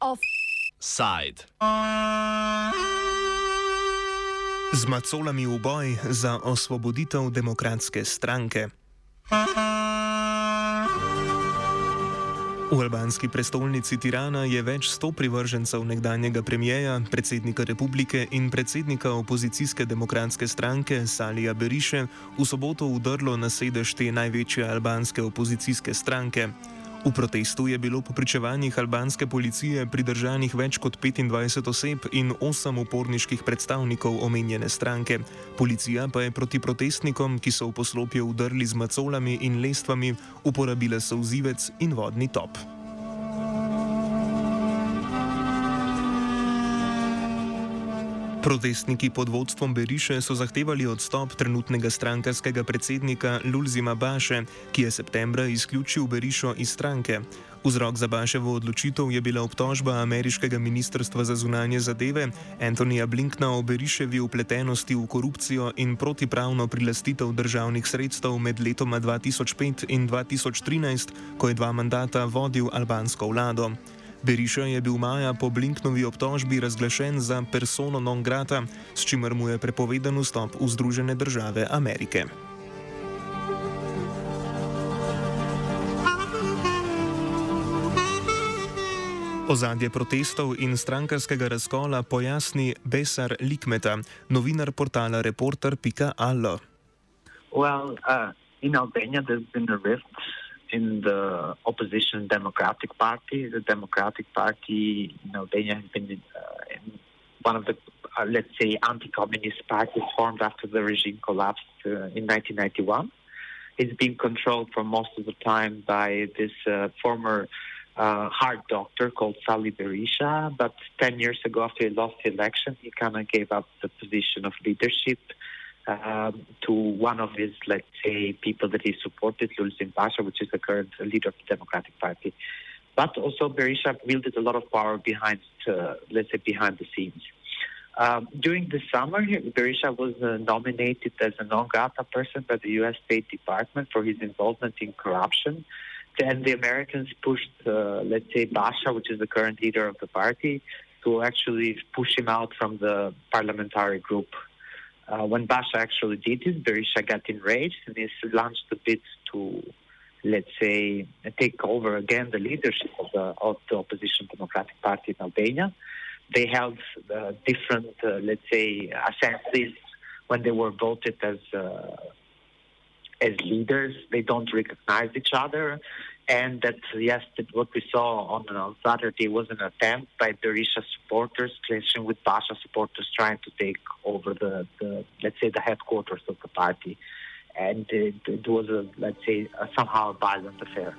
Offside. Z macolami v boj za osvoboditev demokratske stranke. V albanski prestolnici Tirana je več sto privržencev nekdanjega premijeja, predsednika republike in predsednika opozicijske demokratske stranke Salija Beriše v soboto udrlo na sedež te največje albanske opozicijske stranke. V protestu je bilo po pričevanjih albanske policije pridržanih več kot 25 oseb in 8 uporniških predstavnikov omenjene stranke. Policija pa je proti protestnikom, ki so v poslopje udrli z macolami in lestvami, uporabila souzivec in vodni top. Protestniki pod vodstvom Beriše so zahtevali odstop trenutnega strankarskega predsednika Lulzima Baše, ki je septembra izključil Berišo iz stranke. Vzrok za Baševo odločitev je bila obtožba ameriškega ministrstva za zunanje zadeve Antonija Blinkna o Beriševi upletenosti v korupcijo in protipravno prilastitev državnih sredstev med letoma 2005 in 2013, ko je dva mandata vodil albansko vlado. Beriša je bil maja po Blinknovi obtožbi razglašen za persono non grata, s čimer mu je prepovedan vstop v Združene države Amerike. Ozadje protestov in strankarskega razkola pojasni Besar Likmeta, novinar portala Reporter.allo. Well, uh, in Albania there's been arrests in the opposition Democratic Party. The Democratic Party in Albania has been uh, one of the, uh, let's say, anti-communist parties formed after the regime collapsed uh, in 1991. It's been controlled for most of the time by this uh, former uh, heart doctor called Sali Berisha. But 10 years ago, after he lost the election, he kind of gave up the position of leadership um, to one of his, let's say, people that he supported, Lulzim Basha, which is the current leader of the Democratic Party. But also Berisha wielded a lot of power behind, uh, let's say, behind the scenes. Um, during the summer, Berisha was uh, nominated as a non grata person by the U.S. State Department for his involvement in corruption. Then the Americans pushed, uh, let's say, Basha, which is the current leader of the party, to actually push him out from the parliamentary group uh, when Basha actually did it, Berisha got enraged and he launched a bid to, let's say, take over again the leadership of the, of the opposition Democratic Party in Albania. They held uh, different, uh, let's say, assemblies when they were voted as uh, as leaders. They don't recognize each other. And that, yes, that what we saw on, on Saturday was an attempt by Berisha supporters, clashing with Pasha supporters, trying to take over the, the, let's say, the headquarters of the party. And it, it was, a, let's say, a, somehow a violent affair.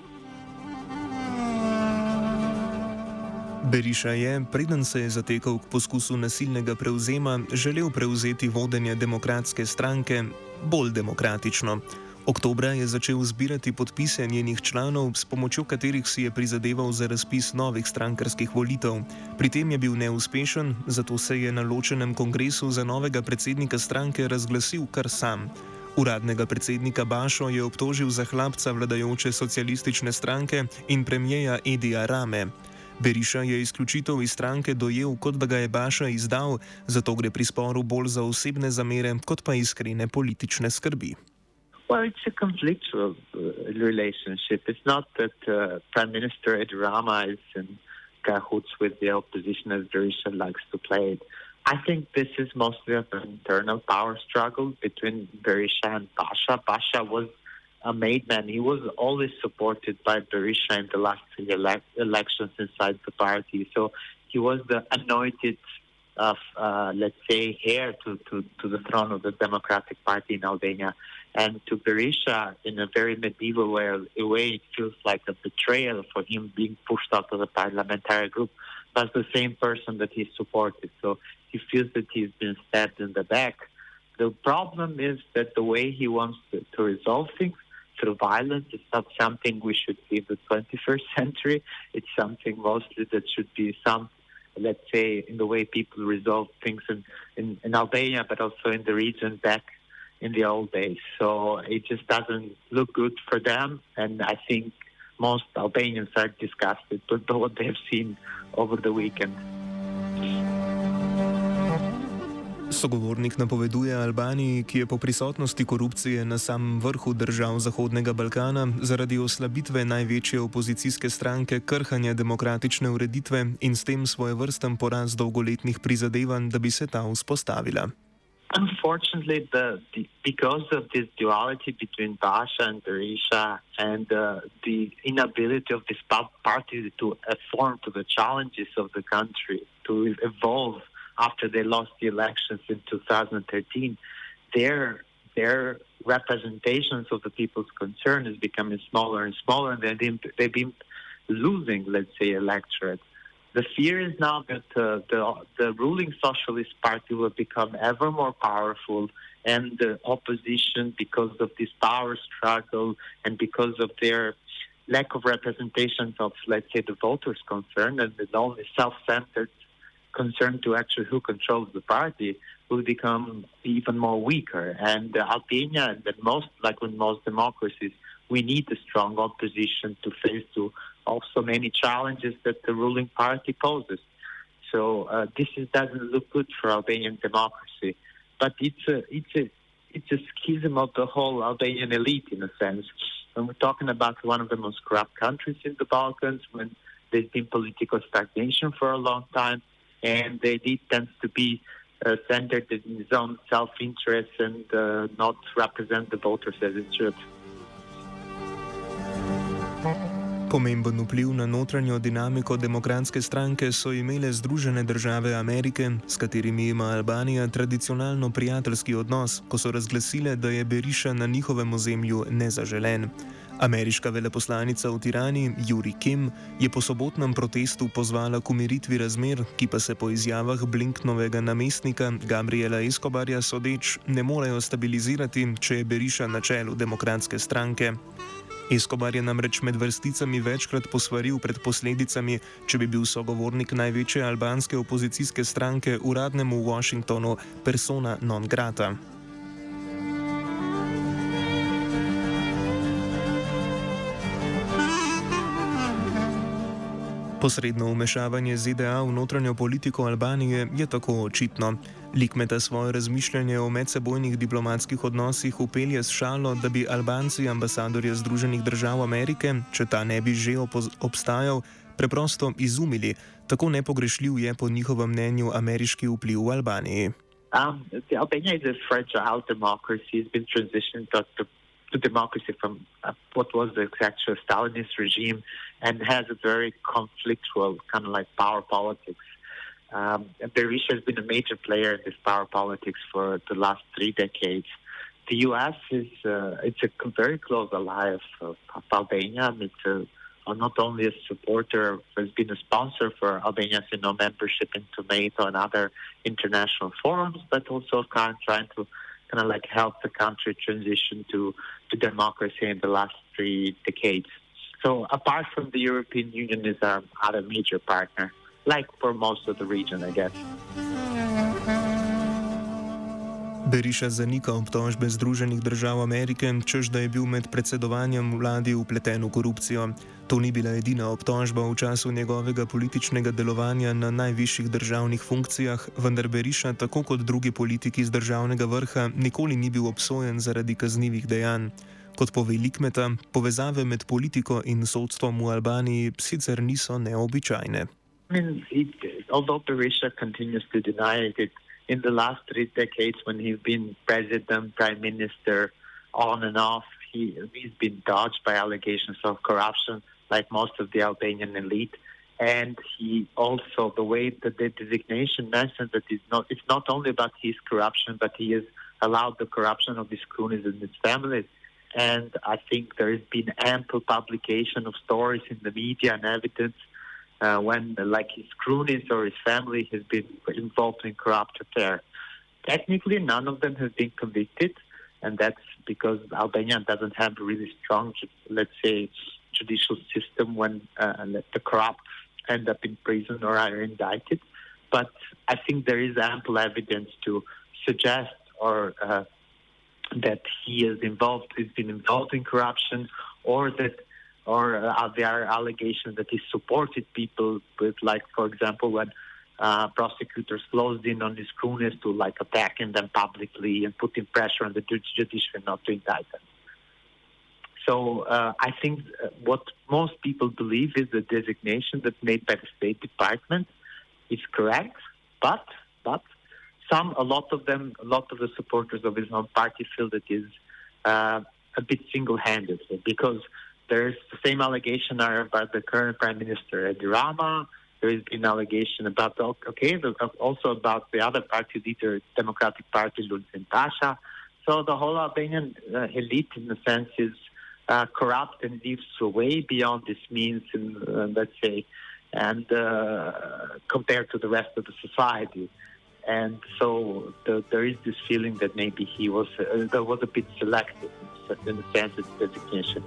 Berisha je, preden se je zatekal k poskusu nasilnega prevzema, želel prevzeti vodenje demokratske stranke bolj demokratično. Oktobra je začel zbirati podpise njenih članov, s pomočjo katerih si je prizadeval za razpis novih strankarskih volitev. Pri tem je bil neuspešen, zato se je na ločenem kongresu za novega predsednika stranke razglasil kar sam. Uradnega predsednika Bašo je obtožil za hlapca vladajoče socialistične stranke in premijeja Edija Rame. Beriša je izključitev iz stranke dojel, kot da ga je Baša izdal, zato gre pri sporu bolj za osebne zamere, kot pa iskrene politične skrbi. Well, it's a conflictual uh, relationship. It's not that uh, Prime Minister Ed Rama is in cahoots with the opposition as Berisha likes to play it. I think this is mostly an internal power struggle between Berisha and Basha. Basha was a made man. He was always supported by Berisha in the last ele- elections inside the party. So he was the anointed of, uh, let's say, heir to, to, to the throne of the Democratic Party in Albania. And to Berisha, in a very medieval way, way it feels like a betrayal for him being pushed out of the parliamentary group. That's the same person that he supported. So he feels that he's been stabbed in the back. The problem is that the way he wants to, to resolve things through violence is not something we should see in the 21st century. It's something mostly that should be some let's say, in the way people resolve things in, in, in Albania, but also in the region back in the old days. So it just doesn't look good for them. And I think most Albanians are disgusted with what they've seen over the weekend. Sogovornik napoveduje Albaniji, ki je po prisotnosti korupcije na samem vrhu držav Zahodnega Balkana zaradi oslabitve največje opozicijske stranke krhanja demokratične ureditve in s tem svoje vrsten poraz dolgoletnih prizadevanj, da bi se ta vzpostavila. Unfortunately, the, the, because of this duality between Basha and Berisha and uh, the inability of this party to form to the challenges of the country, to evolve after they lost the elections in 2013, their their representations of the people's concern is becoming smaller and smaller, and they've been, they've been losing, let's say, electorate. The fear is now that uh, the the ruling socialist party will become ever more powerful, and the opposition, because of this power struggle and because of their lack of representation of, let's say, the voters' concern and the only self-centered concern to actually who controls the party will become even more weaker. And uh, Albania, and most, like in most democracies, we need a strong opposition to face to also many challenges that the ruling party poses. So uh, this is, doesn't look good for Albanian democracy, but it's a it's a it's a schism of the whole Albanian elite in a sense. When we're talking about one of the most corrupt countries in the Balkans, when there's been political stagnation for a long time, and they did tend to be uh, centered in his own self-interest and uh, not represent the voters as it should. Pomemben vpliv na notranjo dinamiko demokratske stranke so imele Združene države Amerike, s katerimi ima Albanija tradicionalno prijateljski odnos, ko so razglasile, da je Beriša na njihovem ozemlju nezaželen. Ameriška veleposlanica v Tirani, Juri Kim, je po sobotnem protestu pozvala k umiritvi razmer, ki pa se po izjavah Blinknovega namestnika Gabriela Escobarja sodeč ne morejo stabilizirati, če je Beriša na čelu demokratske stranke. Escobar je namreč med vrsticami večkrat posvaril pred posledicami, če bi bil sogovornik največje albanske opozicijske stranke uradnemu v Washingtonu persona non grata. Posredno umešavanje ZDA v notranjo politiko Albanije je tako očitno. Likmeta svoje razmišljanje o medsebojnih diplomatskih odnosih upelje s šalo, da bi Albanci ambasadorje Združenih držav Amerike, če ta ne bi že obstajal, preprosto izumili. Tako nepogrešljiv je po njihovem mnenju ameriški vpliv v Albaniji. Um, Albanija je fragile demokracija, ki je transitioned to democracy from uh, what was the actual Stalinist regime and has a very conflictual kind of like power politics. Um, Berisha has been a major player in this power politics for the last three decades. The U.S. is uh, it's a very close ally of, of Albania. It's a, not only a supporter, has been a sponsor for Albania's you know, membership into NATO and other international forums, but also kind of trying to kind of like help the country transition to, to democracy in the last three decades. So apart from the European Union is our other major partner, like for most of the region, I guess. Beriša zanika obtožbe Združenih držav Amerike, čež da je bil med predsedovanjem vladi upleten v korupcijo. To ni bila edina obtožba v času njegovega političnega delovanja na najvišjih državnih funkcijah, vendar Beriša, tako kot drugi politiki z državnega vrha, nikoli ni bil obsojen zaradi kaznjivih dejanj. Kot pove Likmeta, povezave med politiko in sodstvom v Albaniji sicer niso neobičajne. I mean, it, although Berisha continues to deny it, in the last three decades when he's been president, prime minister, on and off, he, he's been dodged by allegations of corruption, like most of the Albanian elite. And he also, the way that the designation mentions that it's not, it's not only about his corruption, but he has allowed the corruption of his cronies and his families. And I think there has been ample publication of stories in the media and evidence uh, when like his cronies or his family has been involved in corrupt affairs. Technically, none of them have been convicted, and that's because Albania doesn't have a really strong, let's say, judicial system when uh, the corrupt end up in prison or are indicted. But I think there is ample evidence to suggest or uh, that he is involved, has been involved in corruption, or that, or uh, there are allegations that he supported people with, like, for example, when uh, prosecutors closed in on his cronies to like attacking them publicly and putting pressure on the judiciary not to indict them. So uh, I think uh, what most people believe is the designation that's made by the State Department is correct, but but some, a lot of them, a lot of the supporters of his own party feel that is uh, a bit single-handed because there's the same allegation about the current Prime Minister Edi Rama there has been allegation about okay, also about the other party leader, Democratic Party, Lulzim Basha. So the whole Albanian uh, elite, in a sense, is uh, corrupt and lives way beyond its means, in, uh, let's say, and uh, compared to the rest of the society. And so the, there is this feeling that maybe he was uh, was a bit selective in the sense of designation.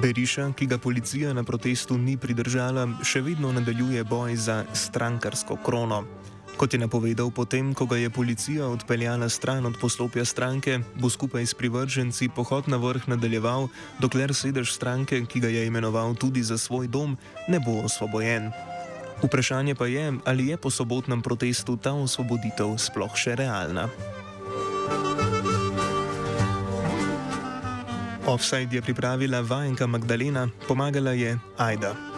Beriša, ki ga policija na protestu ni pridržala, še vedno nadaljuje boj za strankarsko krono. Kot je napovedal potem, ko ga je policija odpeljala stran od poslopja stranke, bo skupaj s privrženci pohod na vrh nadaljeval, dokler sedež stranke, ki ga je imenoval tudi za svoj dom, ne bo osvobojen. Vprašanje pa je, ali je po sobotnem protestu ta osvoboditev sploh še realna. Offside je pripravila vajenka Magdalena, pomagala je Aida.